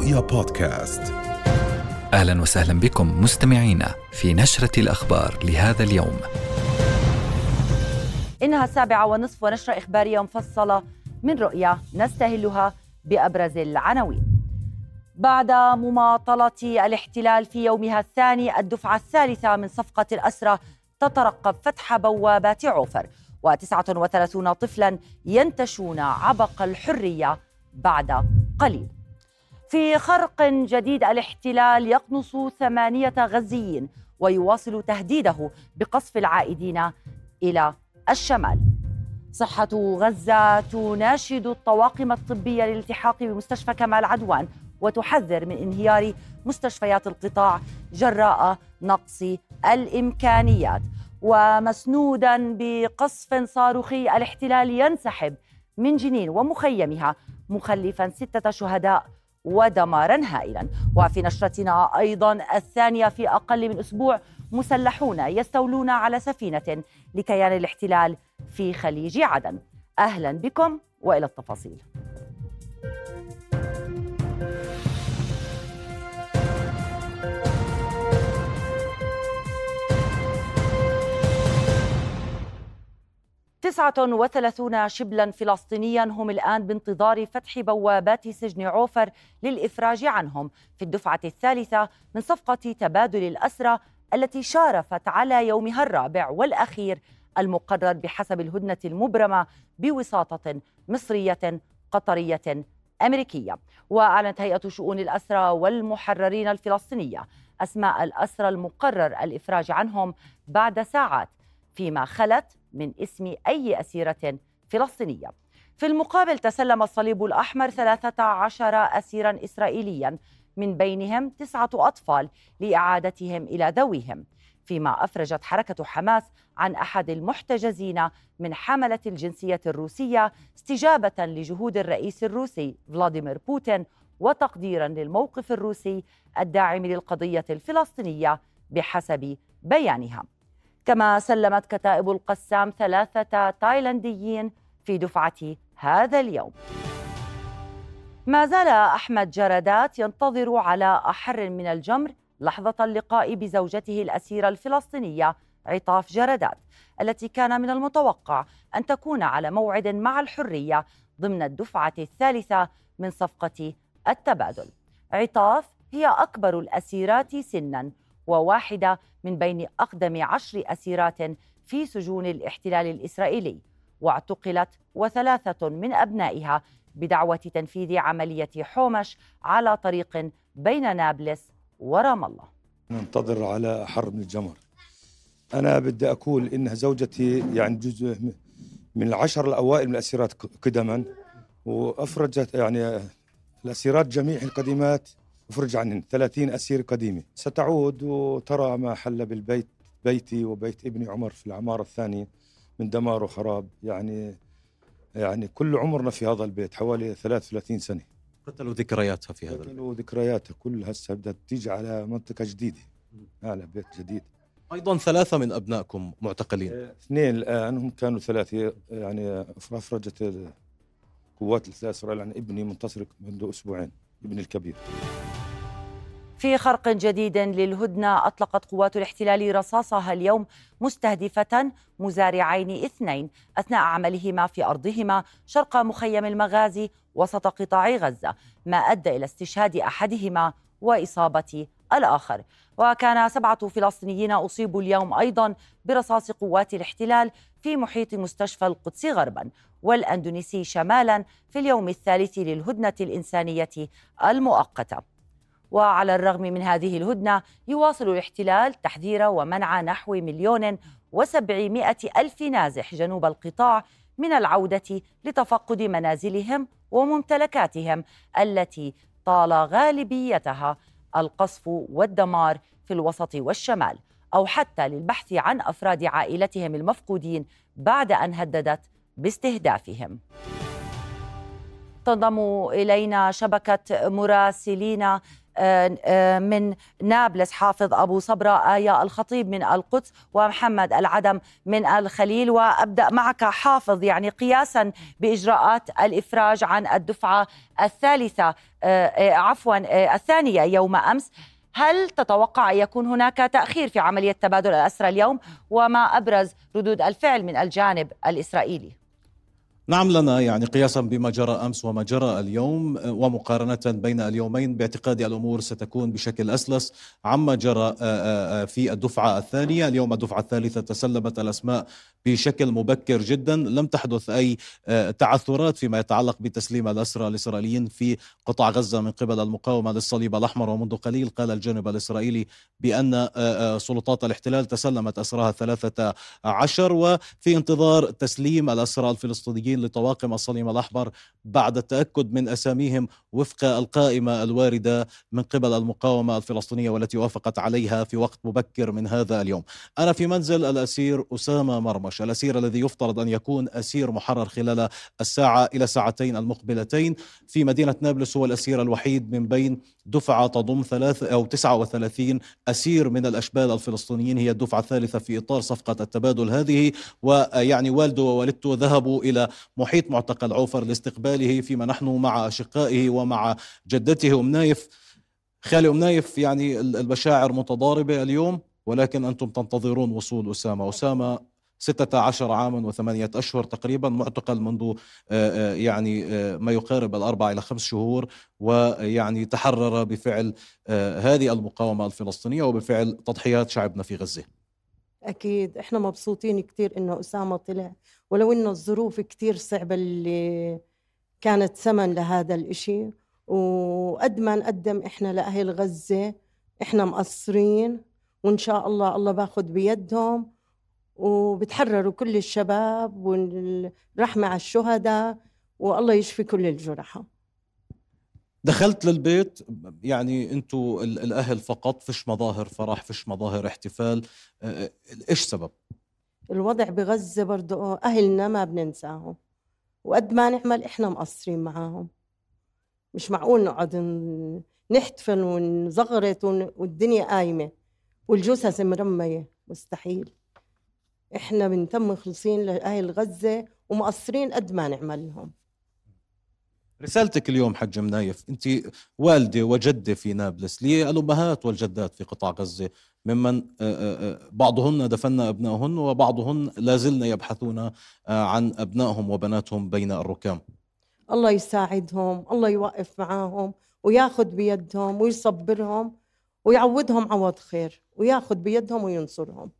رؤيا بودكاست أهلا وسهلا بكم مستمعينا في نشرة الأخبار لهذا اليوم. إنها السابعة والنصف ونشرة اخباريه مفصله من رؤيا نستهلها بأبرز العناوين. بعد مماطلة الاحتلال في يومها الثاني الدفعة الثالثة من صفقة الأسرى تترقب فتح بوابات عوفر و39 طفلا ينتشون عبق الحرية بعد قليل. في خرق جديد الاحتلال يقنص ثمانية غزيين ويواصل تهديده بقصف العائدين إلى الشمال. صحة غزة تناشد الطواقم الطبية للالتحاق بمستشفى كمال عدوان وتحذر من انهيار مستشفيات القطاع جراء نقص الإمكانيات. ومسنودا بقصف صاروخي الاحتلال ينسحب من جنين ومخيمها مخلفا ستة شهداء ودمارا هائلا. وفي نشرتنا أيضا الثانية في أقل من أسبوع مسلحون يستولون على سفينة لكيان الاحتلال في خليج عدن. أهلا بكم وإلى التفاصيل. 39 شبلا فلسطينيا هم الآن بانتظار فتح بوابات سجن عوفر للإفراج عنهم. في الدفعة الثالثة من صفقة تبادل الأسرى التي شارفت على يومها الرابع والأخير المقرر بحسب الهدنة المبرمة بوساطة مصرية قطرية أمريكية. وأعلنت هيئة شؤون الأسرى والمحررين الفلسطينية أسماء الأسرى المقرر الإفراج عنهم بعد ساعات. فيما خلت من اسم أي أسيرة فلسطينية. في المقابل تسلم الصليب الأحمر 13 أسيرا إسرائيليا من بينهم تسعة أطفال لإعادتهم إلى ذويهم فيما أفرجت حركة حماس عن أحد المحتجزين من حملة الجنسية الروسية استجابة لجهود الرئيس الروسي فلاديمير بوتين وتقديرا للموقف الروسي الداعم للقضية الفلسطينية بحسب بيانها. كما سلمت كتائب القسام ثلاثة تايلانديين في دفعة هذا اليوم. ما زال أحمد جردات ينتظر على أحر من الجمر لحظة اللقاء بزوجته الأسيرة الفلسطينية عطاف جردات التي كان من المتوقع أن تكون على موعد مع الحرية ضمن الدفعة الثالثة من صفقة التبادل. عطاف هي أكبر الأسيرات سناً وواحدة من بين أقدم عشر أسيرات في سجون الاحتلال الإسرائيلي واعتقلت وثلاثة من أبنائها بدعوة تنفيذ عملية حومش على طريق بين نابلس ورام الله. ننتظر على حر من الجمر. أنا بدي أقول إنها زوجتي يعني جزء من العشر الأوائل من الأسيرات قدما وأفرجت يعني الأسيرات جميع القديمات افرج عن 30 أسير قديمة. ستعود وترى ما حل بالبيت بيتي وبيت ابني عمر في العمارة الثانية من دمار وخراب. يعني يعني كل عمرنا في هذا البيت حوالي 33 سنة. قتلوا ذكرياتها في هذا قتلوا ذكرياتها كل هسه بدها تيجي على منطقة جديدة. على بيت جديد. أيضا ثلاثة من أبنائكم معتقلين. آه، اثنين الآن. هم كانوا ثلاثة. يعني أفرجت قوات الاسرائيل عن ابني منتصر منذ أسبوعين ابني الكبير. في خرق جديد للهدنة. أطلقت قوات الاحتلال رصاصها اليوم مستهدفة مزارعين اثنين أثناء عملهما في أرضهما شرق مخيم المغازي وسط قطاع غزة ما أدى إلى استشهاد أحدهما وإصابة الآخر. وكان سبعة فلسطينيين أصيبوا اليوم أيضا برصاص قوات الاحتلال في محيط مستشفى القدس غربا والأندونيسي شمالا في اليوم الثالث للهدنة الإنسانية المؤقتة. وعلى الرغم من هذه الهدنة يواصل الاحتلال تحذير ومنع نحو مليون وسبعمائة ألف نازح جنوب القطاع من العودة لتفقد منازلهم وممتلكاتهم التي طال غالبيتها القصف والدمار في الوسط والشمال أو حتى للبحث عن أفراد عائلتهم المفقودين بعد أن هددت باستهدافهم. تنضم إلينا شبكة مراسلين من نابلس حافظ أبو صبرة آية الخطيب من القدس ومحمد العدم من الخليل. وأبدأ معك حافظ يعني قياسا بإجراءات الإفراج عن الدفعة الثالثة. عفوا الثانية يوم أمس. هل تتوقع أن يكون هناك تأخير في عملية تبادل الأسرى اليوم؟ وما أبرز ردود الفعل من الجانب الإسرائيلي؟ نعم لنا يعني قياسا بما جرى أمس وما جرى اليوم ومقارنة بين اليومين باعتقادي الأمور ستكون بشكل أسلس عما جرى آه، آه، آه، في الدفعة الثانية، اليوم الدفعة الثالثة تسلمت الأسماء بشكل مبكر جدا، لم تحدث أي تعثرات فيما يتعلق بتسليم الأسرى الإسرائيليين في قطاع غزة من قبل المقاومة للصليب الأحمر. ومنذ قليل قال الجانب الإسرائيلي بأن سلطات الاحتلال تسلمت أسراها الثلاثة عشر. وفي انتظار تسليم الأسرى الفلسطينيين لطواقم الصليب الأحمر بعد التأكد من أساميهم وفق القائمة الواردة من قبل المقاومة الفلسطينية والتي وافقت عليها في وقت مبكر من هذا اليوم. أنا في منزل الأسير أسامة مرمش الأسير الذي يفترض أن يكون أسير محرر خلال الساعة إلى ساعتين المقبلتين في مدينة نابلس هو الأسير الوحيد من بين دفعة تضم ثلاث أو 39 أسير من الأشبال الفلسطينيين هي الدفعة الثالثة في إطار صفقة التبادل هذه ويعني والده ووالدته ذهبوا إلى محيط معتقل عوفر لاستقباله فيما نحن مع أشقائه ومع جدته أم نايف. خالي أم نايف يعني المشاعر متضاربة اليوم ولكن أنتم تنتظرون وصول أسامة. أسامة ستة عشر عاما وثمانية أشهر تقريبا معتقل منذ آه، آه، يعني آه، ما يقارب الأربع إلى خمس شهور ويعني تحرر بفعل هذه المقاومة الفلسطينية وبفعل تضحيات شعبنا في غزة. أكيد. إحنا مبسوطين كثير إنه أسامة طلع ولو إنه الظروف كثير صعبة اللي كانت ثمن لهذا الإشي. وقد ما نقدم إحنا لأهل غزة إحنا مقصرين وإن شاء الله الله باخذ بيدهم. وبتحرروا كل الشباب والرحمة على الشهداء والله يشفي كل الجرحى. دخلت للبيت يعني أنتوا الأهل فقط فيش مظاهر فرح فيش مظاهر احتفال. إيش سبب؟ الوضع بغزة برضه أهلنا ما بننساهم. وقد ما نعمل إحنا مقصرين معاهم. مش معقول نقعد نحتفل ونزغرت والدنيا قايمة. والجثث مرمية مستحيل. إحنا بنتم مخلصين لأهل غزة ومقصرين قد ما نعمل لهم. رسالتك اليوم حج منايف انت والدة وجدة في نابلس للامهات والجدات في قطاع غزة ممن آه، آه، آه، بعضهن دفن ابنائهن وبعضهن لا زلن يبحثون عن أبنائهم وبناتهم بين الركام. الله يساعدهم الله يوقف معاهم وياخذ بيدهم ويصبرهم ويعوضهم عوض خير وياخذ بيدهم وينصرهم.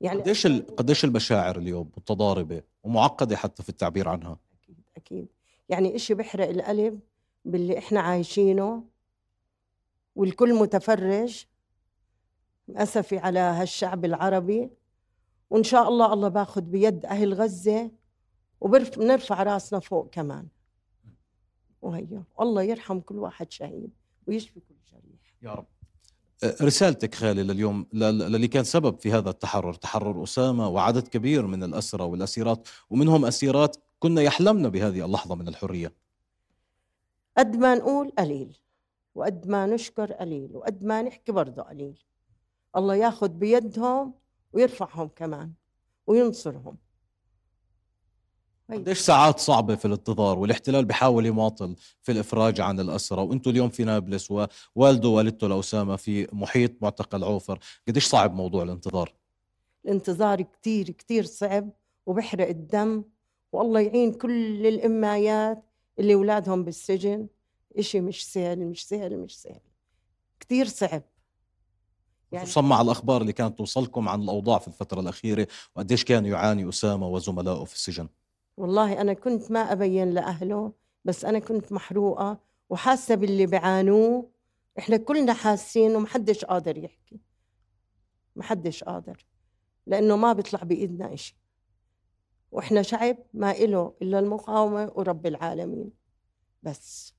يعني قديش قديش المشاعر اليوم متضاربة ومعقدة حتى في التعبير عنها؟ أكيد. يعني إشي بحرق القلب باللي إحنا عايشينه والكل متفرج أسفي على هالشعب العربي. وإن شاء الله الله باخذ بيد أهل غزة وبنرفع رأسنا فوق كمان. وهي الله يرحم كل واحد شهيد ويشفي كل جريح. يا رب. رسالتك خالي لليوم للي كان سبب في هذا التحرر. تحرر أسامة وعدد كبير من الأسرى والأسيرات ومنهم أسيرات كنا يحلمنا بهذه اللحظة من الحرية. قد ما نقول قليل وقد ما نشكر قليل وقد ما نحكي برضه قليل. الله ياخذ بيدهم ويرفعهم كمان وينصرهم. قديش ساعات صعبة في الانتظار والاحتلال بحاول يماطل في الإفراج عن الأسرى. وأنتم اليوم في نابلس ووالده ووالدته لأسامة في محيط معتقل عوفر. قديش صعب موضوع الانتظار؟ الانتظار كتير كتير صعب وبحرق الدم والله يعين كل الإمايات اللي أولادهم بالسجن. إشي مش سهل مش سهل مش سهل. كثير صعب. يعني خصوصا مع الأخبار اللي كانت توصلكم عن الأوضاع في الفترة الأخيرة وقديش كان يعاني أسامة وزملائه في السجن؟ والله أنا كنت ما أبين لأهله بس أنا كنت محروقة وحاسة باللي بيعانوه. إحنا كلنا حاسين ومحدش قادر يحكي. محدش قادر. لأنه ما بيطلع بإيدنا إشي. وإحنا شعب ما إله إلا المقاومة ورب العالمين. بس.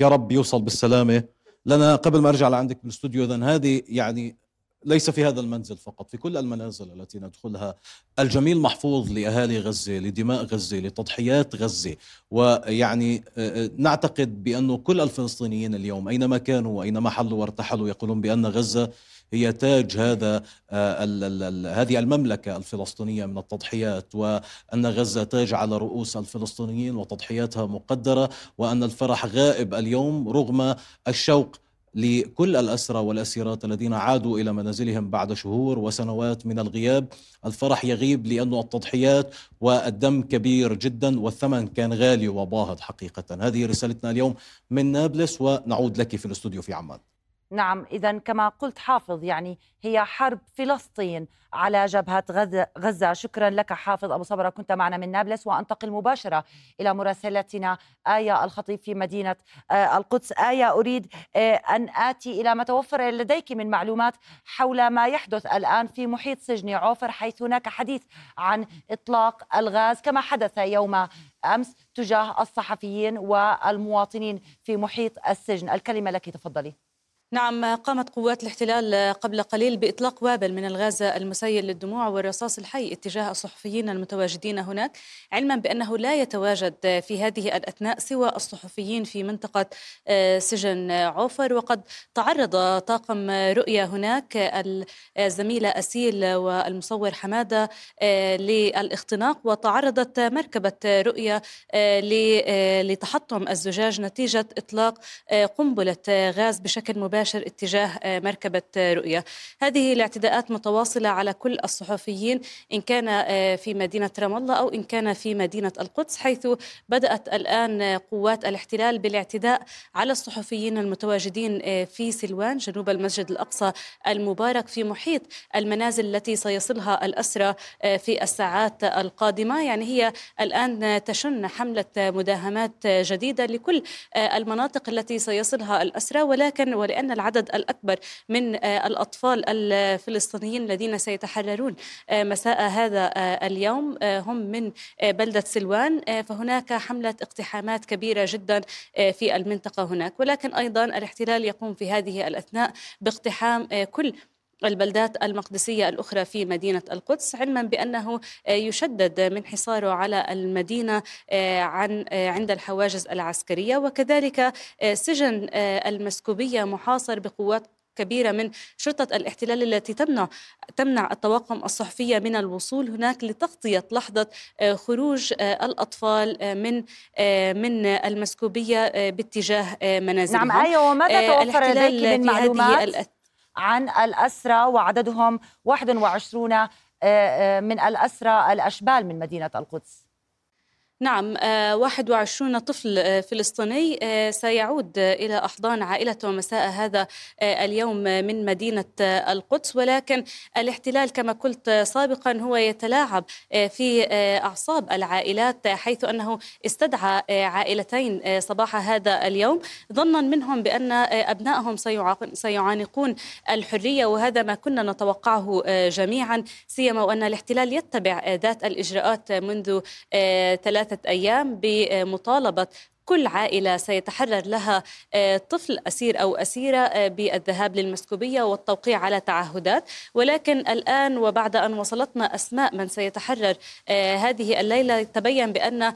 يا رب يوصل بالسلامة. لنا قبل ما أرجع لعندك بالاستوديو اذا هذه يعني ليس في هذا المنزل فقط في كل المنازل التي ندخلها. الجميل محفوظ لأهالي غزة لدماء غزة لتضحيات غزة. ويعني آه، آه، نعتقد بأنه كل الفلسطينيين اليوم أينما كانوا وأينما حلوا وارتحلوا يقولون بأن غزة هي تاج هذا آه، هذه المملكة الفلسطينية من التضحيات. وأن غزة تاج على رؤوس الفلسطينيين وتضحياتها مقدرة. وأن الفرح غائب اليوم رغم الشوق لكل الأسرى والأسيرات الذين عادوا إلى منازلهم بعد شهور وسنوات من الغياب. الفرح يغيب لأن التضحيات والدم كبير جدا والثمن كان غالي وباهظ حقيقة. هذه رسالتنا اليوم من نابلس ونعود لك في الاستوديو في عمان. نعم إذا كما قلت حافظ يعني هي حرب فلسطين على جبهة غزة, غزة. شكرا لك حافظ أبو صبرة كنت معنا من نابلس وأنتقل مباشرة إلى مراسلتنا آية الخطيب في مدينة آه، القدس. آية أريد آه، أن آتي إلى ما توفر لديك من معلومات حول ما يحدث الآن في محيط سجن عوفر حيث هناك حديث عن إطلاق الغاز كما حدث يوم أمس تجاه الصحفيين والمواطنين في محيط السجن. الكلمة لك تفضلي. نعم قامت قوات الاحتلال قبل قليل بإطلاق وابل من الغاز المسيل للدموع والرصاص الحي اتجاه الصحفيين المتواجدين هناك علما بأنه لا يتواجد في هذه الأثناء سوى الصحفيين في منطقة آه، سجن عوفر. وقد تعرض طاقم رؤيا هناك الزميله أسيل والمصور حمادة آه، للاختناق وتعرضت مركبة رؤيا آه، لتحطم الزجاج نتيجة إطلاق قنبلة غاز بشكل مباشر. مباشر اتجاه آه، مركبة آه، رؤية. هذه الاعتداءات متواصلة على كل الصحفيين إن كان آه، في مدينة رام الله أو إن كان في مدينة القدس حيث بدأت الآن قوات الاحتلال بالاعتداء على الصحفيين المتواجدين في سلوان جنوب المسجد الأقصى المبارك في محيط المنازل التي سيصلها الأسرى في الساعات القادمة. يعني هي الآن تشن حملة مداهمات جديدة لكل المناطق التي سيصلها الأسرى ولكن ولأن أن العدد الأكبر من آه، الأطفال الفلسطينيين الذين سيتحررون آه، مساء هذا آه، اليوم هم من بلدة سلوان فهناك حملة اقتحامات كبيرة جدا في المنطقة هناك. ولكن أيضا الاحتلال يقوم في هذه الأثناء باقتحام كل البلدات المقدسية الأخرى في مدينة القدس علما بأنه يشدد من حصاره على المدينة عن عند الحواجز العسكرية وكذلك سجن المسكوبية محاصر بقوات كبيرة من شرطة الاحتلال التي تمنع تمنع الطواقم الصحفية من الوصول هناك لتغطية لحظة خروج الأطفال من من المسكوبية باتجاه منازلهم نعم آية وماذا توفر لديك من معلومات؟ عن الأسرى وعددهم 21 آه، آه، من الأسرى الأشبال من مدينة القدس. نعم 21 آه، طفل آه، فلسطيني آه، سيعود إلى أحضان عائلته مساء هذا اليوم من مدينة القدس. ولكن الاحتلال كما قلت سابقا هو يتلاعب في أعصاب العائلات حيث أنه استدعى عائلتين صباح هذا اليوم. ظنا منهم بأن أبنائهم سيعانقون الحرية وهذا ما كنا نتوقعه جميعا. سيما وأن الاحتلال يتبع ذات الإجراءات منذ ثلاث ثلاثة أيام بمطالبة كل عائلة سيتحرر لها آه، طفل أسير أو أسيرة آه، بالذهاب للمسكوبية والتوقيع على تعهدات. ولكن الآن وبعد أن وصلتنا أسماء من سيتحرر آه، هذه الليلة تبين بأن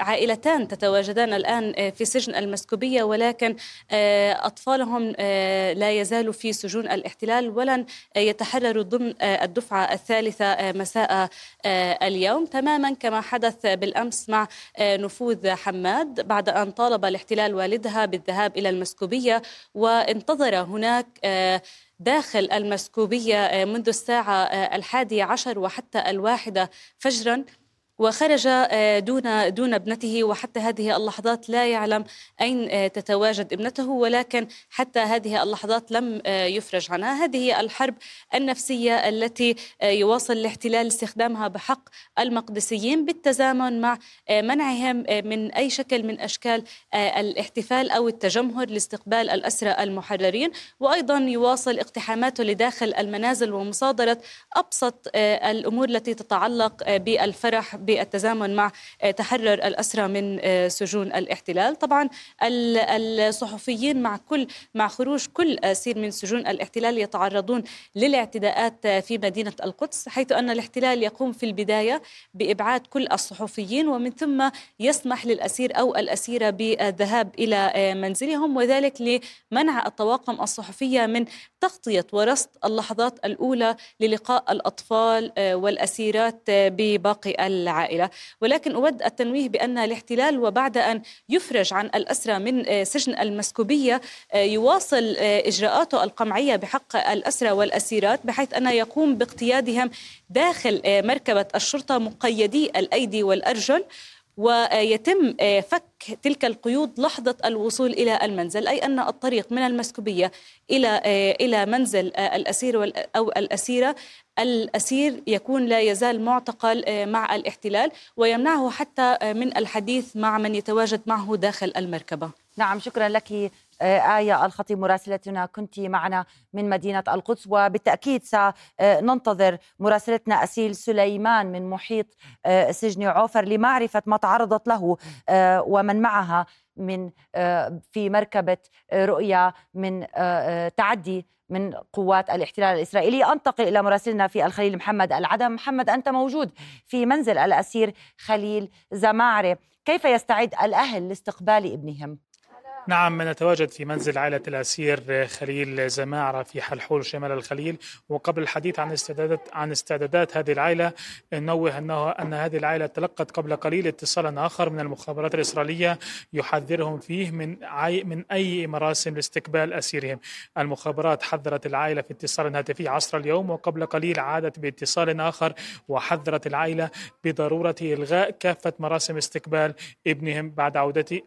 عائلتان تتواجدان الآن في سجن المسكوبية. ولكن أطفالهم لا يزالوا في سجون الاحتلال. ولن يتحرروا ضمن الدفعة الثالثة مساء اليوم. تماما كما حدث بالأمس مع نفوذ حماد. بعد أن طالب الاحتلال والدها بالذهاب إلى المسكوبية وانتظر هناك آه، داخل المسكوبية آه، منذ الساعة آه، الحادية عشر وحتى الواحدة فجرا. وخرج آه، دون دون ابنته وحتى هذه اللحظات لا يعلم أين آه، تتواجد ابنته ولكن حتى هذه اللحظات لم آه، يفرج عنها. هذه الحرب النفسية التي يواصل الاحتلال استخدامها بحق المقدسيين بالتزامن مع منعهم من أي شكل من أشكال الاحتفال أو التجمهر لاستقبال الأسرى المحررين. وأيضا يواصل اقتحاماته لداخل المنازل ومصادرة أبسط الأمور التي تتعلق بالفرح بالتزامن مع تحرر الأسرى من سجون الاحتلال. طبعا الصحفيين مع كل مع خروج كل أسير من سجون الاحتلال يتعرضون للاعتداءات في مدينة القدس حيث أن الاحتلال يقوم في البداية بإبعاد كل الصحفيين ومن ثم يسمح للأسير أو الأسيرة بالذهاب إلى منزلهم وذلك لمنع الطواقم الصحفية من تغطية ورصد اللحظات الأولى للقاء الأطفال والأسيرات بباقي العائلة ولكن أود التنويه بأن الاحتلال وبعد أن يفرج عن الأسرى من سجن المسكوبية يواصل إجراءاته القمعية بحق الأسرى والأسيرات بحيث أنه يقوم باقتيادهم داخل مركبة الشرطة مقيدي الأيدي والأرجل ويتم فك تلك القيود لحظة الوصول إلى المنزل أي أن الطريق من المسكوبية إلى إلى منزل الأسير أو الأسيرة الأسير يكون لا يزال معتقل مع الاحتلال ويمنعه حتى من الحديث مع من يتواجد معه داخل المركبة. نعم شكرا لك آية الخطيب مراسلتنا. كنت معنا من مدينة القدس وبالتأكيد سننتظر مراسلتنا أسيل سليمان من محيط سجن عوفر لمعرفة ما تعرضت له ومن معها من في مركبة رؤيا من تعدي من قوات الاحتلال الإسرائيلي. أنتقل إلى مراسلنا في الخليل محمد العدم. محمد أنت موجود في منزل الأسير خليل زماعرة كيف يستعد الأهل لاستقبال ابنهم؟ نعم نتواجد في منزل عائلة الأسير خليل زماعرة في حلحول شمال الخليل. وقبل الحديث عن استعدادات عن استعدادات هذه العائلة نوه أنه أن هذه العائلة تلقت قبل قليل اتصالا آخر من المخابرات الإسرائيلية يحذرهم فيه من عي من أي مراسم لاستقبال أسيرهم. المخابرات حذرت العائلة في اتصال هاتفي عصر اليوم وقبل قليل عادت باتصال آخر وحذرت العائلة بضرورة إلغاء كافة مراسم استقبال ابنهم بعد عودته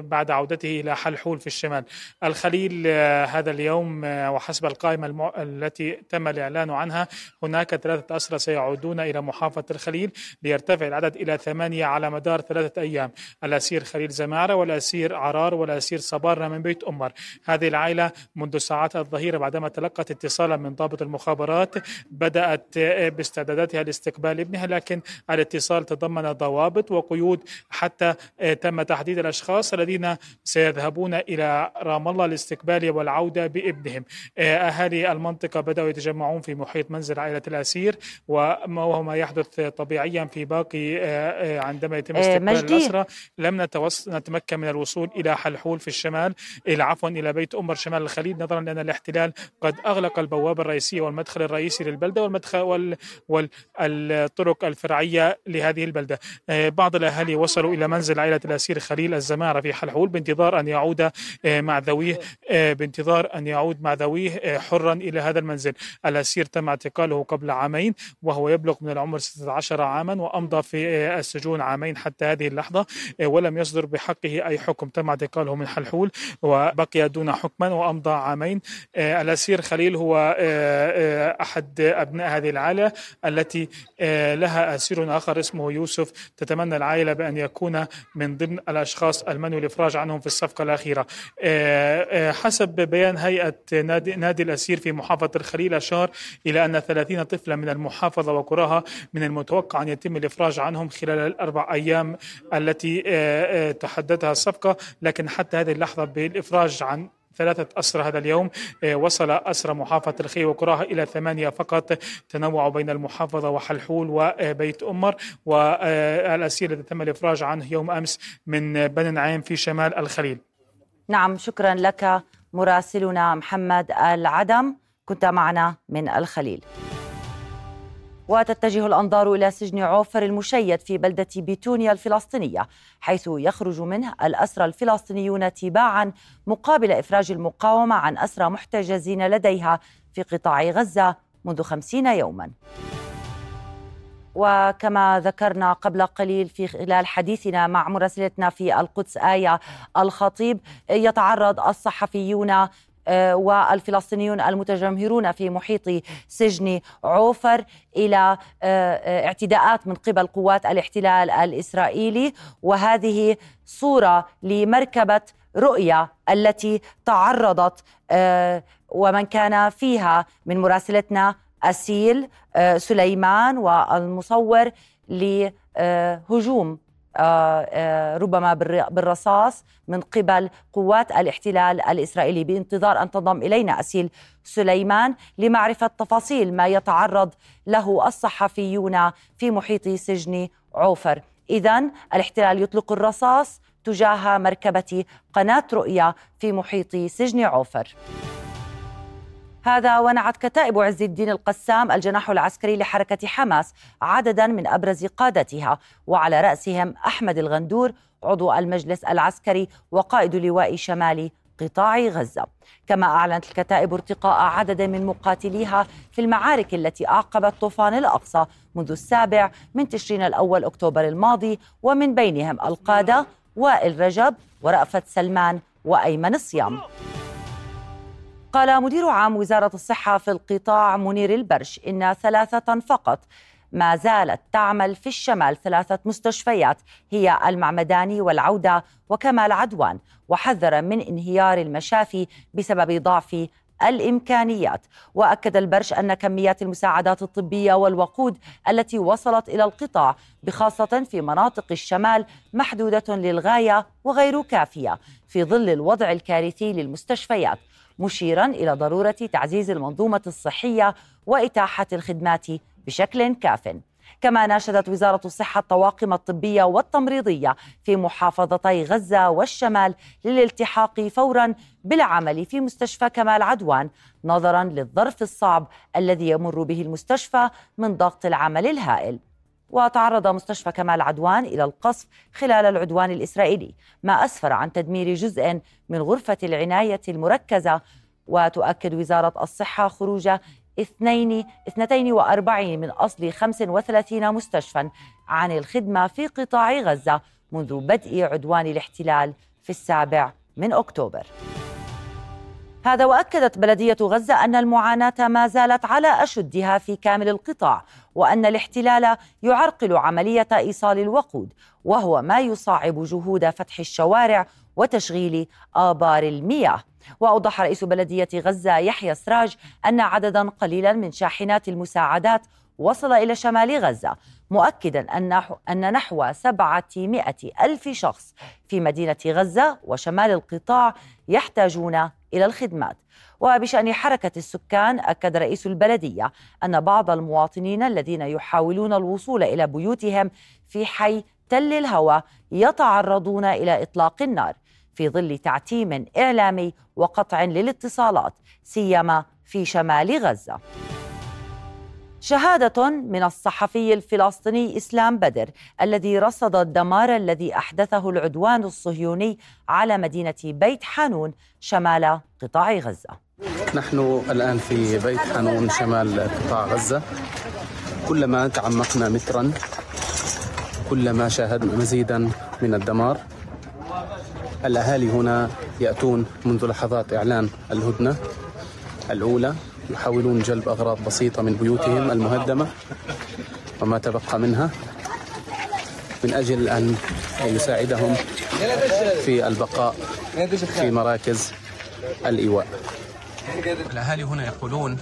بعد عودته إلى حلحول في الشمال. الخليل آه، هذا اليوم آه، وحسب القائمة المع... التي تم الإعلان عنها هناك ثلاثة أسرى سيعودون إلى محافظة الخليل ليرتفع العدد إلى ثمانية على مدار ثلاثة أيام. الأسير خليل زمارة والأسير عرار والأسير صبارة من بيت أمر. هذه العائلة منذ ساعات الظهيرة بعدما تلقت اتصالا من ضابط المخابرات بدأت آه، باستعداداتها لاستقبال ابنها لكن الاتصال تضمن ضوابط وقيود حتى تم تحديد الأشخاص الذين سيذهبون إلى رام الله لاستقبال والعودة بابنهم. آه، أهالي المنطقة بدأوا يتجمعون في محيط منزل عائلة الأسير وهو ما يحدث طبيعيا في باقي آه، آه، عندما يتم استقبال الأسرى لم نتوص... نتمكن من الوصول إلى حلحول في الشمال. إلى عفوا إلى بيت أمر شمال الخليل نظرا لأن الاحتلال قد أغلق البوابة الرئيسية والمدخل الرئيسي للبلدة والمدخل وال... والطرق الفرعية لهذه البلدة. بعض الأهالي وصلوا إلى منزل عائلة الأسير خليل الزمارة في حلحول بانتظار بانتظار أن يعود آه، مع ذويه آه، بانتظار أن يعود مع ذويه آه، حرا إلى هذا المنزل. الأسير تم اعتقاله قبل عامين وهو يبلغ من العمر 16 عاما وأمضى في السجون عامين حتى هذه اللحظة ولم يصدر بحقه أي حكم. تم اعتقاله من حلحول وبقي دون حكما وأمضى عامين. الأسير خليل هو أحد أبناء هذه العائلة التي لها أسير آخر اسمه يوسف. تتمنى العائلة بأن يكون من ضمن الأشخاص المنوي الإفراج عنهم في الصفقة الأخيرة. آه، آه، حسب بيان هيئة نادي, نادي الأسير في محافظة الخليل أشار إلى أن 30 طفلا من المحافظة وقراها من المتوقع أن يتم الإفراج عنهم خلال الأربع أيام التي آه، تحددها الصفقة لكن حتى هذه اللحظة بالإفراج عن ثلاثة أسرى هذا اليوم. وصل أسرى محافظة الخي وقراها إلى ثمانية فقط. تنوع بين المحافظة وحلحول وبيت أمر. والأسير الذي تم الإفراج عنه يوم أمس من بني نعيم في شمال الخليل. نعم شكرا لك مراسلنا محمد العدم. كنت معنا من الخليل. وتتجه الأنظار إلى سجن عوفر المشيد في بلدة بيتونيا الفلسطينية حيث يخرج منه الأسرى الفلسطينيون تباعا مقابل إفراج المقاومة عن أسرى محتجزين لديها في قطاع غزة منذ خمسين يوما. وكما ذكرنا قبل قليل في خلال حديثنا مع مراسلتنا في القدس آية الخطيب يتعرض الصحفيون والفلسطينيون المتجمهرون في محيط سجن عوفر إلى آه، آه، اعتداءات من قبل قوات الاحتلال الإسرائيلي. وهذه صورة لمركبة رؤيا التي تعرضت ومن كان فيها من مراسلتنا أسيل سليمان والمصور لهجوم آه، آه، ربما بالرصاص من قبل قوات الاحتلال الإسرائيلي بانتظار أن تنضم إلينا أسيل سليمان لمعرفة تفاصيل ما يتعرض له الصحفيون في محيط سجن عوفر. اذا الاحتلال يطلق الرصاص تجاه مركبة قناة رؤيا في محيط سجن عوفر. هذا ونعت كتائب عز الدين القسام الجناح العسكري لحركة حماس عددا من أبرز قادتها وعلى رأسهم أحمد الغندور عضو المجلس العسكري وقائد لواء شمال قطاع غزة. كما أعلنت الكتائب ارتقاء عدد من مقاتليها في المعارك التي أعقبت طوفان الأقصى منذ السابع من تشرين الأول أكتوبر الماضي ومن بينهم القادة وائل رجب ورأفت سلمان وأيمن الصيام. قال مدير عام وزارة الصحة في القطاع منير البرش إن ثلاثة فقط ما زالت تعمل في الشمال ثلاثة مستشفيات هي المعمداني والعودة وكمال عدوان وحذر من انهيار المشافي بسبب ضعف الإمكانيات. وأكد البرش أن كميات المساعدات الطبية والوقود التي وصلت إلى القطاع بخاصة في مناطق الشمال محدودة للغاية وغير كافية في ظل الوضع الكارثي للمستشفيات. مشيرا إلى ضرورة تعزيز المنظومة الصحية وإتاحة الخدمات بشكل كاف. كما ناشدت وزارة الصحة الطواقم الطبية والتمريضية في محافظتي غزة والشمال للالتحاق فورا بالعمل في مستشفى كمال عدوان نظرا للظرف الصعب الذي يمر به المستشفى من ضغط العمل الهائل. وتعرض مستشفى كمال عدوان إلى القصف خلال العدوان الإسرائيلي ما أسفر عن تدمير جزء من غرفة العناية المركزة. وتؤكد وزارة الصحة خروج اثنين 42 من أصل 35 مستشفى عن الخدمة في قطاع غزة منذ بدء عدوان الاحتلال في السابع من أكتوبر. هذا وأكدت بلدية غزة أن المعاناة ما زالت على أشدها في كامل القطاع. وأن الاحتلال يعرقل عملية إيصال الوقود وهو ما يصعب جهود فتح الشوارع وتشغيل آبار المياه. وأوضح رئيس بلدية غزة يحيى سراج أن عددا قليلا من شاحنات المساعدات وصل إلى شمال غزة مؤكدا أن أن نحو 700 ألف شخص في مدينة غزة وشمال القطاع يحتاجون إلى الخدمات. وبشأن حركة السكان أكد رئيس البلدية أن بعض المواطنين الذين يحاولون الوصول إلى بيوتهم في حي تل الهوى يتعرضون إلى إطلاق النار في ظل تعتيم إعلامي وقطع للاتصالات سيما في شمال غزة. شهادة من الصحفي الفلسطيني إسلام بدر الذي رصد الدمار الذي أحدثه العدوان الصهيوني على مدينة بيت حانون شمال قطاع غزة. نحن الآن في بيت حانون شمال قطاع غزة. كلما تعمقنا مترا كلما شاهدنا مزيدا من الدمار الأهالي هنا يأتون منذ لحظات إعلان الهدنة. الأولى يحاولون جلب أغراض بسيطة من بيوتهم المهدمة وما تبقى منها من أجل أن يساعدهم في البقاء في مراكز الإيواء. الأهالي هنا يقولون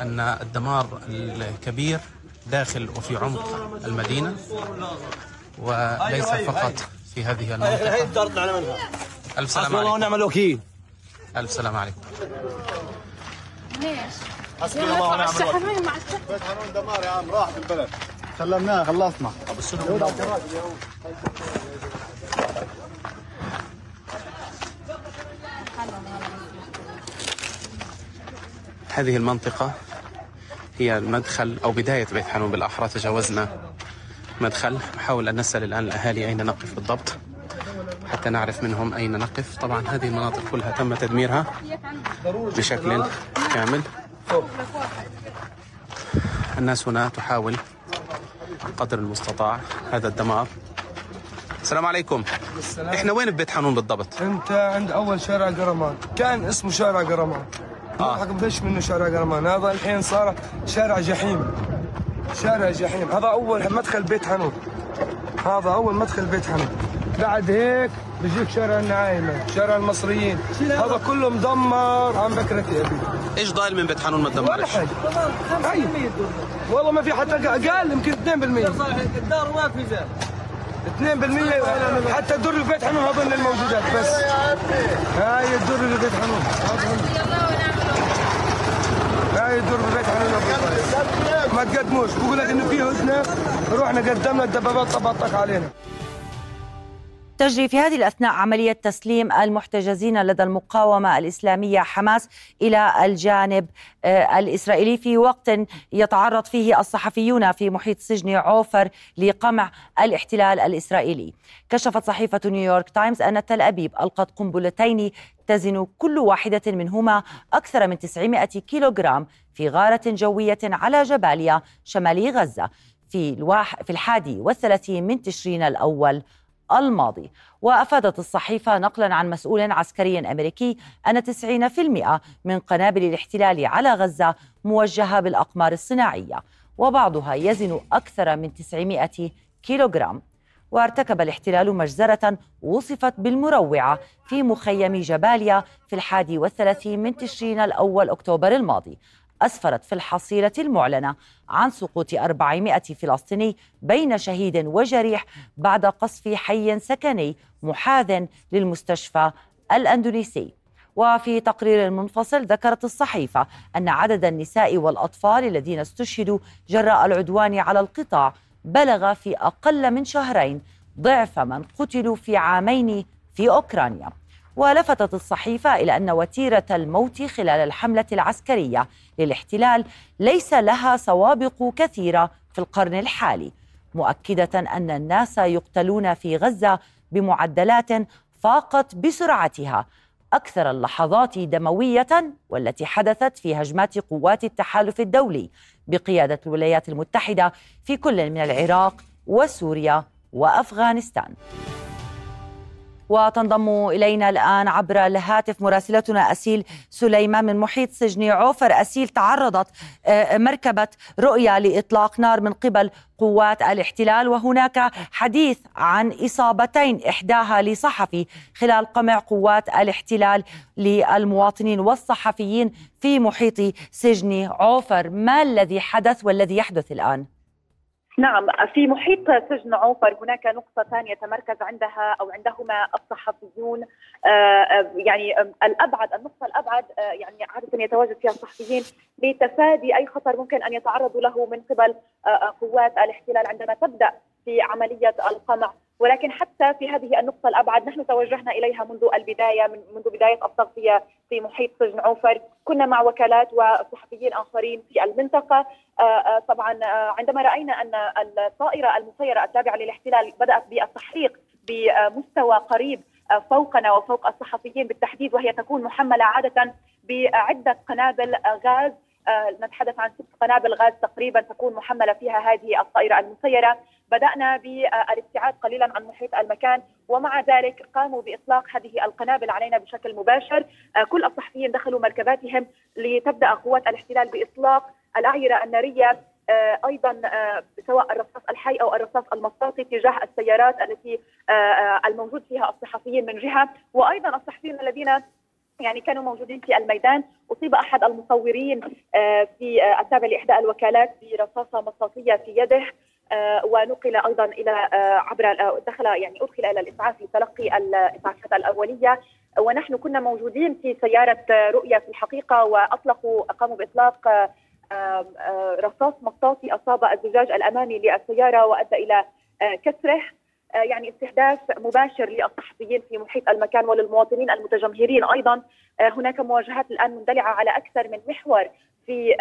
أن الدمار الكبير داخل وفي عمق المدينة وليس فقط في هذه المنطقة. ألف سلام عليكم. ونعم الوكيل ألف سلام عليكم. ليش؟ حسبي الله ونعم الوكيل بيت حنون دمار يا عم راح في البلد سلمناه خلصنا. هذه المنطقة هي المدخل أو بداية بيت حنون بالأحرى تجاوزنا مدخل. نحاول أن نسأل الآن الأهالي أين نقف بالضبط حتى نعرف منهم أين نقف. طبعا هذه المناطق كلها تم تدميرها بشكل كامل. الناس هنا تحاول قدر المستطاع هذا الدمار. السلام عليكم. السلام. إحنا وين ببيت حنون بالضبط؟ أنت عند أول شارع قرمان كان اسمه شارع قرمان آه. حق بش منه شارع قرمان. هذا الحين صار شارع جحيم. شارع جحيم. هذا أول مدخل بيت حنون هذا أول مدخل بيت حنون بعد هيك بيجيك شارع النعايمه شارع المصريين. هذا كله مدمر. عن بكرة أبي. إيش ضايل من بيت حنون ما ولا تدمرش؟ والله ما في حتى أقل يمكن 2% الدار زين 2% حتى الدر اللي بيت حنون هذول الموجودات بس. هاي الدر اللي بيت حنون هاي الدر اللي في بيت حنون ما تقدموش. بقول لك إنه في هدنه رحنا قدمنا الدبابات طبطت علينا. تجري في هذه الأثناء عملية تسليم المحتجزين لدى المقاومة الإسلامية حماس إلى الجانب آه، الإسرائيلي. في وقت يتعرض فيه الصحفيون في محيط سجن عوفر لقمع الاحتلال الإسرائيلي. كشفت صحيفة نيويورك تايمز أن تل أبيب ألقت قنبلتين تزن كل واحدة منهما أكثر من 900 كيلوغرام في غارة جوية على جباليا شمالي غزة في الواح في الحادي والثلاثين من تشرين الأول الماضي. وأفادت الصحيفة نقلا عن مسؤول عسكري أمريكي أن 90% من قنابل الاحتلال على غزة موجهة بالأقمار الصناعية وبعضها يزن أكثر من 900 كيلوغرام. وارتكب الاحتلال مجزرة وصفت بالمروعة في مخيم جباليا في الحادي والثلاثين من تشرين الأول أكتوبر الماضي. أسفرت في الحصيلة المعلنة عن سقوط 400 فلسطيني بين شهيد وجريح بعد قصف حي سكني محاذ للمستشفى الأندونيسي. وفي تقرير منفصل ذكرت الصحيفة أن عدد النساء والأطفال الذين استشهدوا جراء العدوان على القطاع بلغ في أقل من شهرين ضعف من قتلوا في عامين في أوكرانيا. ولفتت الصحيفة إلى أن وتيرة الموت خلال الحملة العسكرية للاحتلال ليس لها سوابق كثيرة في القرن الحالي مؤكدة أن الناس يقتلون في غزة بمعدلات فاقت بسرعتها أكثر اللحظات دموية والتي حدثت في هجمات قوات التحالف الدولي بقيادة الولايات المتحدة في كل من العراق وسوريا وأفغانستان. وتنضم إلينا الآن عبر الهاتف مراسلتنا أسيل سليمان من محيط سجن عوفر أسيل تعرضت آه، مركبة رؤيا لإطلاق نار من قبل قوات الاحتلال وهناك حديث عن إصابتين إحداها لصحفي خلال قمع قوات الاحتلال للمواطنين والصحفيين في محيط سجن عوفر ما الذي حدث والذي يحدث الآن؟ نعم في محيط سجن عوفر هناك نقطة ثانية تمركز عندها أو عندهما الصحفيون. آه، آه، يعني آه، الأبعد النقطة الأبعد يعني عادة يتواجد فيها الصحفيين لتفادي أي خطر ممكن أن يتعرضوا له من قبل قوات الاحتلال عندما تبدأ في عملية القمع. ولكن حتى في هذه النقطة الأبعد نحن توجهنا إليها منذ البداية من منذ بداية التغطية في محيط سجن عوفر. كنا مع وكالات وصحفيين آخرين في المنطقة. آه، آه، طبعا آه، عندما رأينا أن الطائرة المسيرة التابعة للاحتلال بدأت بالتحقيق بمستوى قريب فوقنا وفوق الصحفيين بالتحديد وهي تكون محملة عادة بعدة قنابل غاز. نتحدث عن ست قنابل غاز تقريبا تكون محملة فيها هذه الطائرة المسيرة. بدأنا بالابتعاد قليلا عن محيط المكان ومع ذلك قاموا بإطلاق هذه القنابل علينا بشكل مباشر. كل الصحفيين دخلوا مركباتهم لتبدأ قوات الاحتلال بإطلاق الأعيرة النارية. آه، أيضا آه، سواء الرصاص الحي أو الرصاص المطاطي تجاه السيارات التي آه، الموجود فيها الصحفيين من جهة. وأيضا الصحفيين الذين يعني كانوا موجودين في الميدان. أصيب أحد المصورين في التابع لإحدى الوكالات برصاصة مطاطيه في يده ونقل أيضا إلى عبر دخل يعني أدخل إلى الإسعاف لتلقي الإسعافات الأولية. ونحن كنا موجودين في سيارة رؤيا في الحقيقة وأطلقوا قاموا بإطلاق رصاص مطاطي أصاب الزجاج الأمامي للسيارة وأدى إلى كسره. يعني استهداف مباشر للصحفيين في محيط المكان وللمواطنين المتجمهرين أيضا. هناك مواجهات الآن مندلعة على أكثر من محور في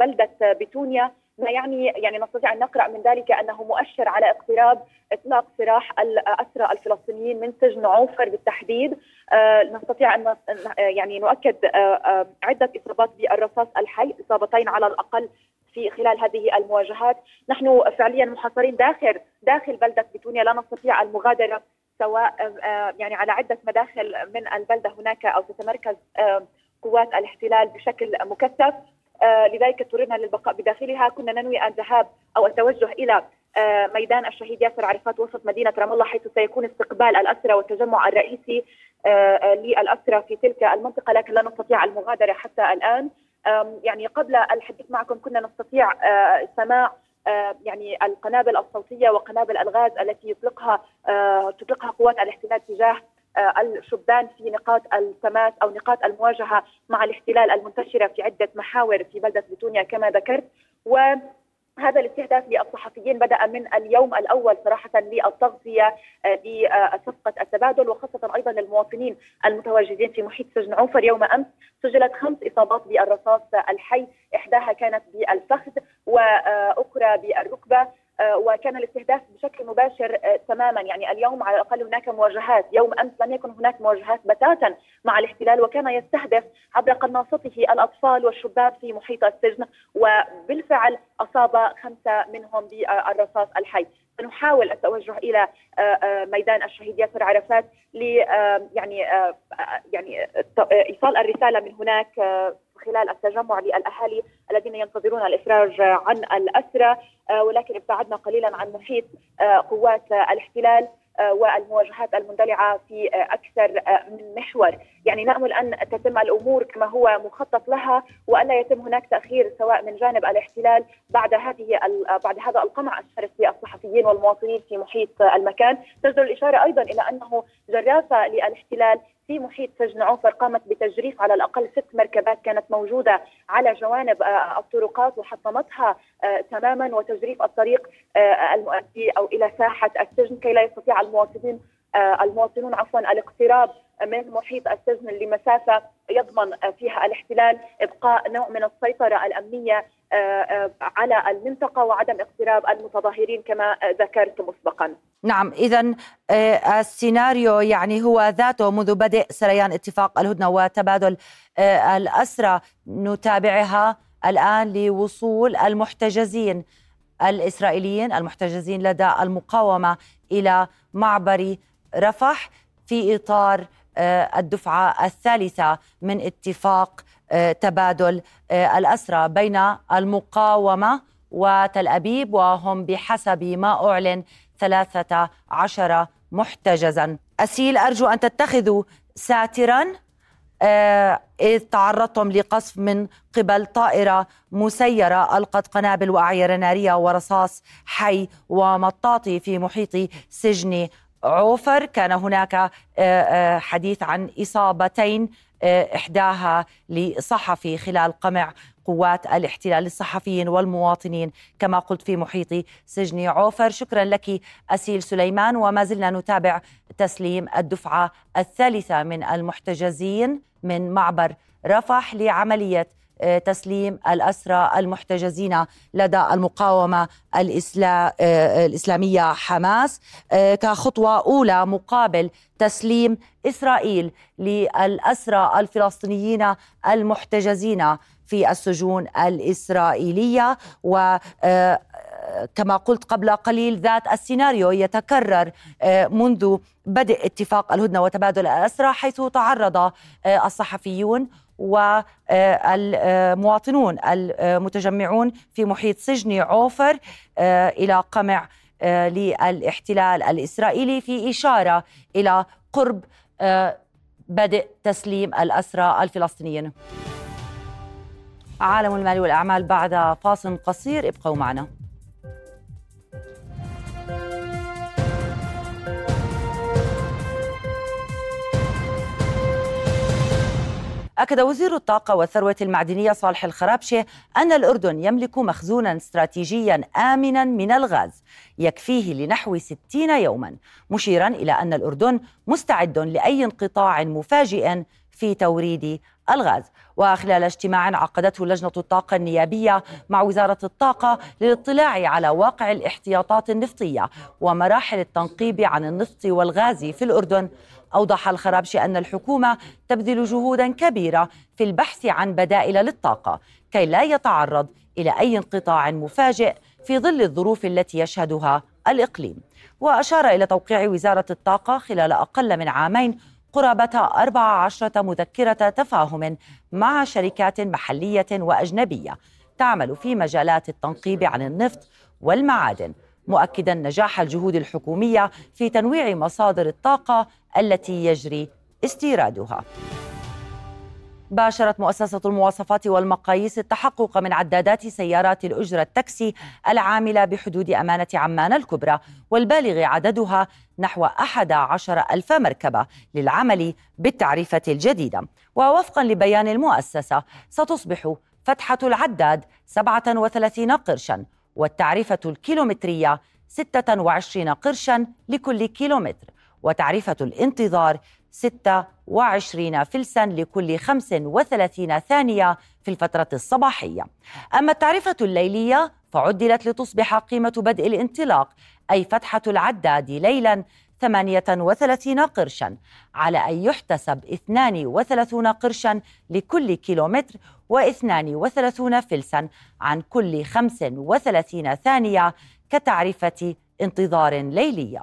بلدة بتونيا ما يعني يعني نستطيع أن نقرأ من ذلك أنه مؤشر على اقتراب إطلاق سراح الأسرى الفلسطينيين من سجن عوفر بالتحديد. آه، نستطيع أن يعني نؤكد آه، آه، عدة إصابات بالرصاص الحي إصابتين على الأقل في خلال هذه المواجهات. نحن فعليا محاصرين داخل داخل بلدة بتونيا لا نستطيع المغادرة سواء يعني على عدة مداخل من البلدة هناك أو تتمركز قوات الاحتلال بشكل مكثف. آه، لذلك اضطررنا للبقاء بداخلها. كنا ننوي الذهاب أو التوجه إلى آه، ميدان الشهيد ياسر عرفات وسط مدينة رام الله حيث سيكون استقبال الأسرى والتجمع الرئيسي آه، للأسرى في تلك المنطقة. لكن لا نستطيع المغادرة حتى الآن. يعني قبل الحديث معكم كنا نستطيع سماع يعني القنابل الصوتية وقنابل الغاز التي يطلقها تطلقها قوات الاحتلال تجاه الشبان في نقاط التماس أو نقاط المواجهة مع الاحتلال المنتشرة في عدة محاور في بلدة بتونيا كما ذكرت. و هذا الاستهداف للصحفيين بدأ من اليوم الأول صراحة للتغطيه آه، لصفقة التبادل وخاصة أيضا للمواطنين المتواجدين في محيط سجن عوفر يوم أمس سجلت خمس إصابات بالرصاص الحي إحداها كانت بالفخذ وأخرى بالركبة. آه، وكان الاستهداف بشكل مباشر آه، تماما. يعني اليوم على الأقل هناك مواجهات. يوم أمس لم يكن هناك مواجهات بتاتا مع الاحتلال وكان يستهدف عبر قناصته الأطفال والشباب في محيط السجن وبالفعل أصاب خمسة منهم بالرصاص الحي. سنحاول التوجه إلى آه، ميدان الشهيد ياسر عرفات ل يعني يعني إيصال الرسالة من هناك خلال التجمع للأهالي الذين ينتظرون الإفراج عن الاسرى آه، ولكن ابتعدنا قليلا عن محيط آه، قوات الاحتلال آه، والمواجهات المندلعة في أكثر من محور، يعني نأمل أن تتم الأمور كما هو مخطط لها والا يتم هناك تأخير سواء من جانب الاحتلال بعد هذه بعد هذا القمع الشرس للصحفيين والمواطنين في محيط المكان، تجدر الإشارة أيضا إلى أنه جرافة للاحتلال في محيط سجن عوفر قامت بتجريف على الأقل ست مركبات كانت موجودة على جوانب آه، الطرقات وحطمتها آه، تماما وتجريف الطريق آه، المؤدي أو إلى ساحة السجن كي لا يستطيع المواطنين المواطنون عفوا الاقتراب من محيط السجن لمسافه يضمن فيها الاحتلال إبقاء نوع من السيطرة الأمنية على المنطقة وعدم اقتراب المتظاهرين كما ذكرت مسبقا. نعم اذا آه، السيناريو يعني هو ذاته منذ بدء سريان اتفاق الهدنة وتبادل آه، الأسرى نتابعها الآن لوصول المحتجزين الإسرائيليين المحتجزين لدى المقاومة إلى معبر رفح في إطار آه، الدفعة الثالثة من اتفاق تبادل الأسرى بين المقاومة وتل أبيب وهم بحسب ما أعلن ثلاثة عشر محتجزا. أسيل أرجو أن تتخذوا ساترا آه، إذ تعرضتم لقصف من قبل طائرة مسيرة ألقت قنابل وأعير نارية ورصاص حي ومطاطي في محيط سجن عوفر كان هناك آه، آه، حديث عن إصابتين إحداها لصحفي خلال قمع قوات الاحتلال للصحفيين والمواطنين كما قلت في محيط سجن عوفر. شكرا لك أسيل سليمان وما زلنا نتابع تسليم الدفعة الثالثة من المحتجزين من معبر رفح لعملية آه، تسليم الأسرى المحتجزين لدى المقاومة. آه، الإسلامية حماس آه، كخطوة أولى مقابل تسليم إسرائيل للأسرى الفلسطينيين المحتجزين في السجون الإسرائيلية و آه، كما قلت قبل قليل ذات السيناريو يتكرر آه، منذ بدء اتفاق الهدنة وتبادل الأسرى حيث تعرض آه، الصحفيون والمواطنون المتجمعون في محيط سجن عوفر إلى قمع للاحتلال الإسرائيلي في إشارة إلى قرب بدء تسليم الأسرى الفلسطينيين. عالم المال والأعمال بعد فاصل قصير ابقوا معنا أكد وزير الطاقة والثروة المعدنية صالح الخرابشة أن الأردن يملك مخزونا استراتيجيا آمنا من الغاز يكفيه لنحو 60 يوما مشيرا إلى أن الأردن مستعد لأي انقطاع مفاجئ في توريد الغاز. وخلال اجتماع عقدته لجنة الطاقة النيابية مع وزارة الطاقة للاطلاع على واقع الاحتياطات النفطية ومراحل التنقيب عن النفط والغاز في الأردن أوضح الخرابشي أن الحكومة تبذل جهودا كبيرة في البحث عن بدائل للطاقة كي لا يتعرض إلى أي انقطاع مفاجئ في ظل الظروف التي يشهدها الإقليم. وأشار إلى توقيع وزارة الطاقة خلال أقل من عامين قرابة 14 مذكرة تفاهم مع شركات محلية وأجنبية تعمل في مجالات التنقيب عن النفط والمعادن. مؤكدا نجاح الجهود الحكومية في تنويع مصادر الطاقة التي يجري استيرادها. باشرت مؤسسة المواصفات والمقاييس التحقق من عدادات سيارات الأجرة التاكسي العاملة بحدود أمانة عمان الكبرى والبالغ عددها نحو 11 ألف مركبة للعمل بالتعريفة الجديدة. ووفقا لبيان المؤسسة ستصبح فتحة العداد 37 قرشا والتعرفة الكيلومترية 26 قرشا لكل كيلومتر وتعرفة الانتظار 26 فلسا لكل 35 ثانية في الفترة الصباحية. أما التعرفة الليلية فعدلت لتصبح قيمة بدء الانطلاق أي فتحة العداد ليلا 38 قرشا على أن يحتسب 32 قرشا لكل كيلومتر و32 فلسا عن كل 35 ثانية كتعرفة انتظار ليلية.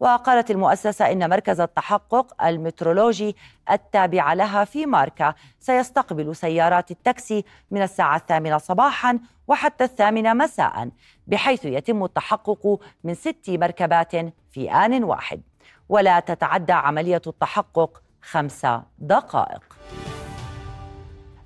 وقالت المؤسسة إن مركز التحقق المترولوجي التابع لها في ماركا سيستقبل سيارات التاكسي من الساعة الثامنة صباحا وحتى الثامنة مساء بحيث يتم التحقق من ست مركبات في آن واحد. ولا تتعدى عملية التحقق خمس دقائق.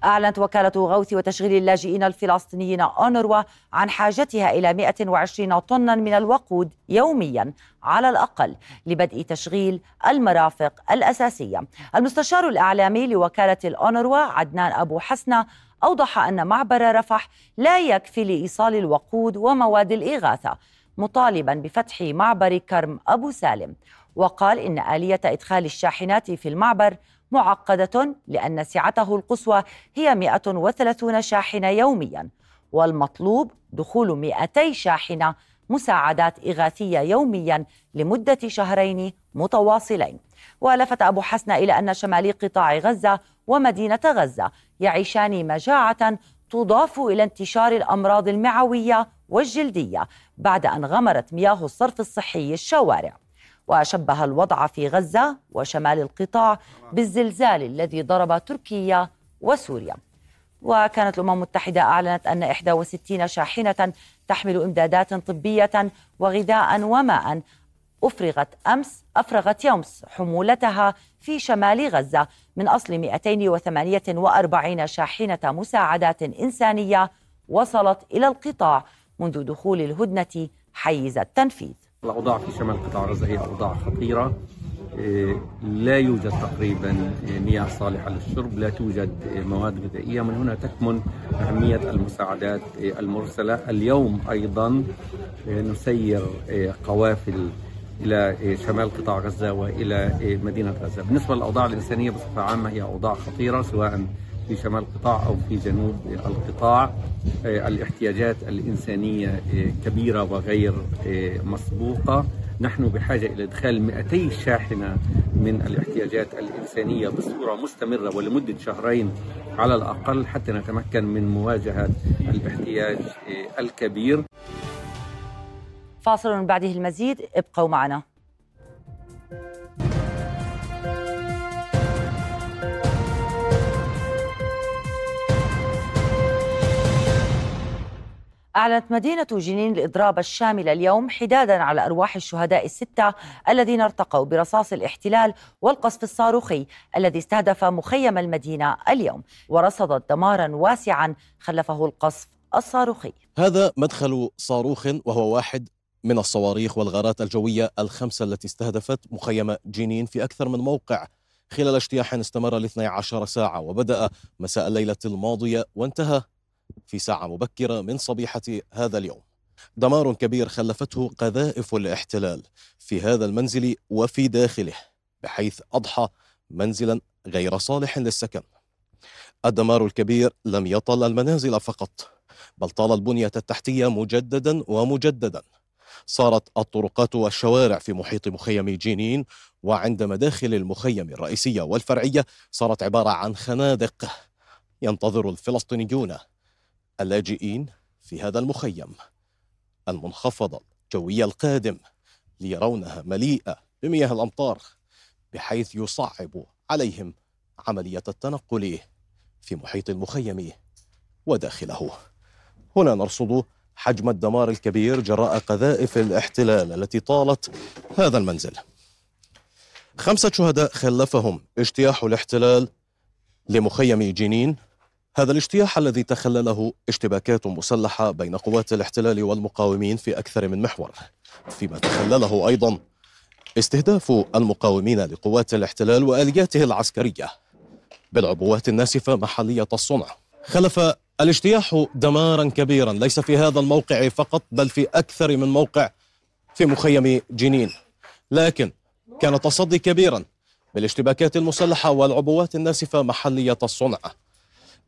أعلنت وكالة غوث وتشغيل اللاجئين الفلسطينيين أونروا عن حاجتها إلى 120 طنا من الوقود يوميا على الأقل لبدء تشغيل المرافق الأساسية. المستشار الإعلامي لوكالة الأونروا عدنان أبو حسنة أوضح أن معبر رفح لا يكفي لإيصال الوقود ومواد الإغاثة مطالبا بفتح معبر كرم أبو سالم. وقال إن آلية إدخال الشاحنات في المعبر معقدة لأن سعته القصوى هي 130 شاحنة يوميا والمطلوب دخول 200 شاحنة مساعدات إغاثية يوميا لمدة شهرين متواصلين. ولفت أبو حسن إلى أن شمالي قطاع غزة ومدينة غزة يعيشان مجاعة تضاف إلى انتشار الأمراض المعوية والجلدية بعد أن غمرت مياه الصرف الصحي الشوارع. وشبه الوضع في غزة وشمال القطاع بالزلزال الذي ضرب تركيا وسوريا. وكانت الأمم المتحدة أعلنت أن 61 شاحنة تحمل إمدادات طبية وغذاء وماء أفرغت أمس أفرغت يومس حمولتها في شمال غزة من أصل 248 شاحنة مساعدات إنسانية وصلت إلى القطاع منذ دخول الهدنة حيز التنفيذ. الأوضاع في شمال قطاع غزة هي أوضاع خطيرة. إيه، لا يوجد تقريبا مياه صالحة للشرب لا توجد مواد غذائية. من هنا تكمن أهمية المساعدات المرسلة. اليوم أيضا إيه، نسير إيه، قوافل إلى شمال قطاع غزة وإلى مدينة غزة. بالنسبة للأوضاع الإنسانية بصفة عامة هي أوضاع خطيرة سواء في شمال القطاع أو في جنوب القطاع آه، الاحتياجات الإنسانية آه، كبيرة وغير آه، مسبوقة. نحن بحاجة إلى إدخال 200 شاحنة من الاحتياجات الإنسانية بصورة مستمرة ولمدة شهرين على الأقل حتى نتمكن من مواجهة الاحتياج الكبير. فاصل من بعده المزيد ابقوا معنا. أعلنت مدينة جنين الإضراب الشامل اليوم حدادا على أرواح الشهداء الستة الذين ارتقوا برصاص الاحتلال والقصف الصاروخي الذي استهدف مخيم المدينة اليوم ورصدت دمارا واسعا خلفه القصف الصاروخي. هذا مدخل صاروخ وهو واحد من الصواريخ والغارات الجوية الخمسة التي استهدفت مخيم جنين في أكثر من موقع. خلال اجتياح استمر ل 12 ساعة وبدأ مساء الليلة الماضية وانتهى في ساعة مبكرة من صبيحة هذا اليوم. دمار كبير خلفته قذائف الاحتلال في هذا المنزل وفي داخله بحيث أضحى منزلا غير صالح للسكن. الدمار الكبير لم يطل المنازل فقط بل طال البنية التحتية مجددا ومجددا. صارت الطرقات والشوارع في محيط مخيم جينين وعند مداخل المخيم الرئيسية والفرعية صارت عبارة عن خنادق ينتظر الفلسطينيون اللاجئين في هذا المخيم المنخفضة الجوية القادم ليرونها مليئة بمياه الأمطار بحيث يصعب عليهم عملية التنقل في محيط المخيم وداخله. هنا نرصد حجم الدمار الكبير جراء قذائف الاحتلال التي طالت هذا المنزل. خمسة شهداء خلفهم اجتياح الاحتلال لمخيم جنين هذا الاجتياح الذي تخلله اشتباكات مسلحة بين قوات الاحتلال والمقاومين في أكثر من محور. فيما تخلله أيضا استهداف المقاومين لقوات الاحتلال وآلياته العسكرية بالعبوات الناسفة محلية الصنع. خلف الاجتياح دمارا كبيرا ليس في هذا الموقع فقط بل في أكثر من موقع في مخيم جنين. لكن كان تصدي كبيرا بالاشتباكات المسلحة والعبوات الناسفة محلية الصنع.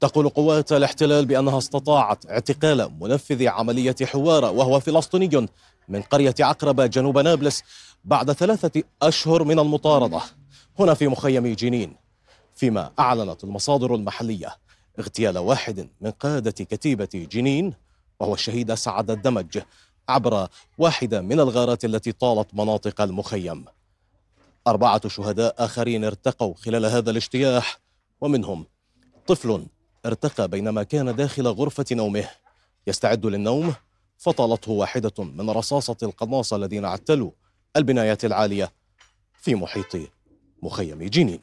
تقول قوات الاحتلال بأنها استطاعت اعتقال منفذ عملية حوارة وهو فلسطيني من قرية عقربة جنوب نابلس بعد ثلاثة أشهر من المطاردة. هنا في مخيم جنين فيما أعلنت المصادر المحلية اغتيال واحد من قادة كتيبة جنين وهو الشهيد سعد الدمج عبر واحدة من الغارات التي طالت مناطق المخيم. أربعة شهداء آخرين ارتقوا خلال هذا الاجتياح ومنهم طفل ارتقى بينما كان داخل غرفة نومه. يستعد للنوم؟ فطالته واحدة من رصاصة القناصة الذين اعتلوا البنايات العالية في محيط مخيم جنين.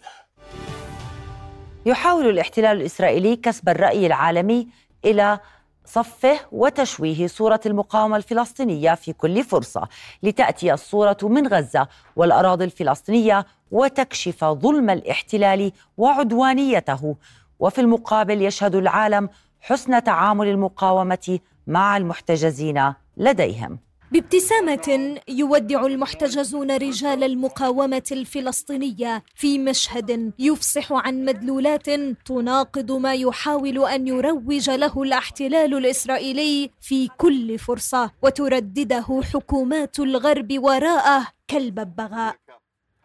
يحاول الاحتلال الإسرائيلي كسب الرأي العالمي إلى صفه وتشويه صورة المقاومة الفلسطينية في كل فرصة لتأتي الصورة من غزة والأراضي الفلسطينية وتكشف ظلم الاحتلال وعدوانيته. وفي المقابل يشهد العالم حسن تعامل المقاومة مع المحتجزين لديهم. بابتسامة يودع المحتجزون رجال المقاومة الفلسطينية في مشهد يفصح عن مدلولات تناقض ما يحاول أن يروج له الاحتلال الإسرائيلي في كل فرصة وتردده حكومات الغرب وراءه كالببغاء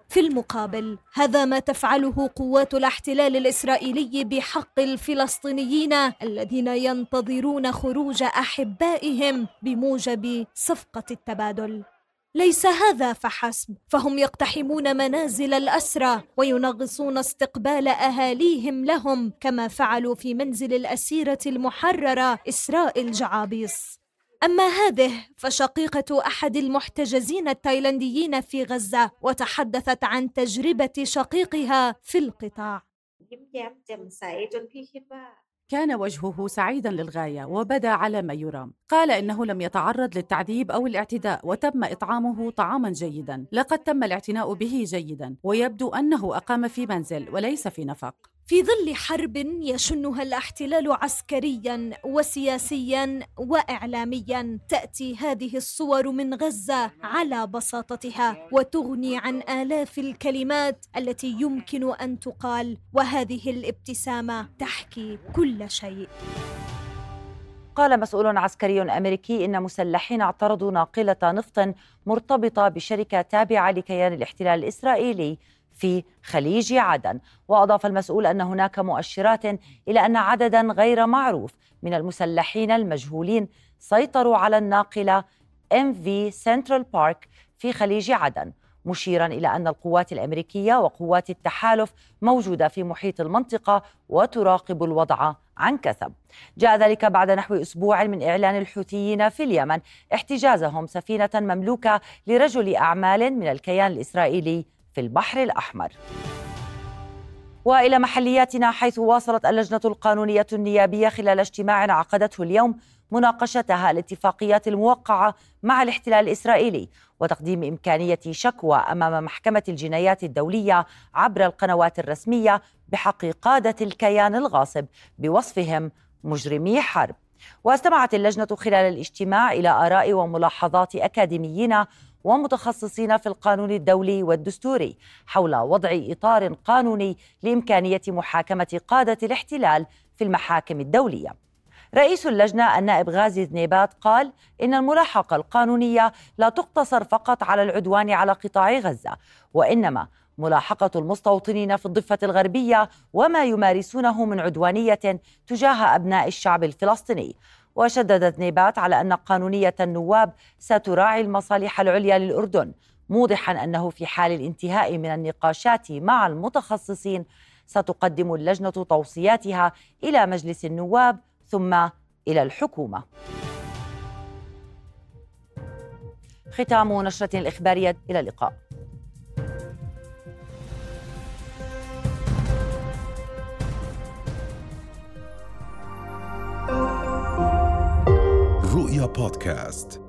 في المقابل هذا ما تفعله قوات الاحتلال الإسرائيلي بحق الفلسطينيين الذين ينتظرون خروج أحبائهم بموجب صفقة التبادل. ليس هذا فحسب فهم يقتحمون منازل الأسرى وينغصون استقبال أهاليهم لهم كما فعلوا في منزل الأسيرة المحررة اسراء الجعابيص أما هذه فشقيقة أحد المحتجزين التايلانديين في غزة وتحدثت عن تجربة شقيقها في القطاع. كان وجهه سعيدا للغاية وبدأ على ما يرام. قال إنه لم يتعرض للتعذيب أو الاعتداء وتم إطعامه طعاما جيدا. لقد تم الاعتناء به جيدا ويبدو أنه أقام في منزل وليس في نفق. في ظل حرب يشنها الاحتلال عسكريا وسياسيا واعلاميا تأتي هذه الصور من غزة على بساطتها وتغني عن آلاف الكلمات التي يمكن أن تقال وهذه الابتسامة تحكي كل شيء. قال مسؤول عسكري أمريكي إن مسلحين اعترضوا ناقلة نفط مرتبطة بشركة تابعة لكيان الاحتلال الإسرائيلي. في خليج عدن وأضاف المسؤول أن هناك مؤشرات إلى أن عددا غير معروف من المسلحين المجهولين سيطروا على الناقلة MV Central Park في خليج عدن مشيرا إلى أن القوات الأمريكية وقوات التحالف موجودة في محيط المنطقة وتراقب الوضع عن كثب. جاء ذلك بعد نحو أسبوع من إعلان الحوثيين في اليمن احتجازهم سفينة مملوكة لرجل أعمال من الكيان الإسرائيلي في البحر الأحمر وإلى محلياتنا حيث واصلت اللجنة القانونية النيابية خلال اجتماع عقدته اليوم مناقشتها الاتفاقيات الموقعة مع الاحتلال الإسرائيلي وتقديم إمكانية شكوى أمام محكمة الجنايات الدولية عبر القنوات الرسمية بحق قادة الكيان الغاصب بوصفهم مجرمي حرب. واستمعت اللجنة خلال الاجتماع إلى آراء وملاحظات أكاديميين ومتخصصين في القانون الدولي والدستوري حول وضع إطار قانوني لإمكانية محاكمة قادة الاحتلال في المحاكم الدولية. رئيس اللجنة النائب غازي ذنيبات قال إن الملاحقة القانونية لا تقتصر فقط على العدوان على قطاع غزة وإنما ملاحقة المستوطنين في الضفة الغربية وما يمارسونه من عدوانية تجاه أبناء الشعب الفلسطيني وشددت نيبات على أن قانونية النواب ستراعي المصالح العليا للأردن موضحا أنه في حال الانتهاء من النقاشات مع المتخصصين ستقدم اللجنة توصياتها إلى مجلس النواب ثم إلى الحكومة. ختام نشرة الإخبارية إلى اللقاء. رؤيا بودكاست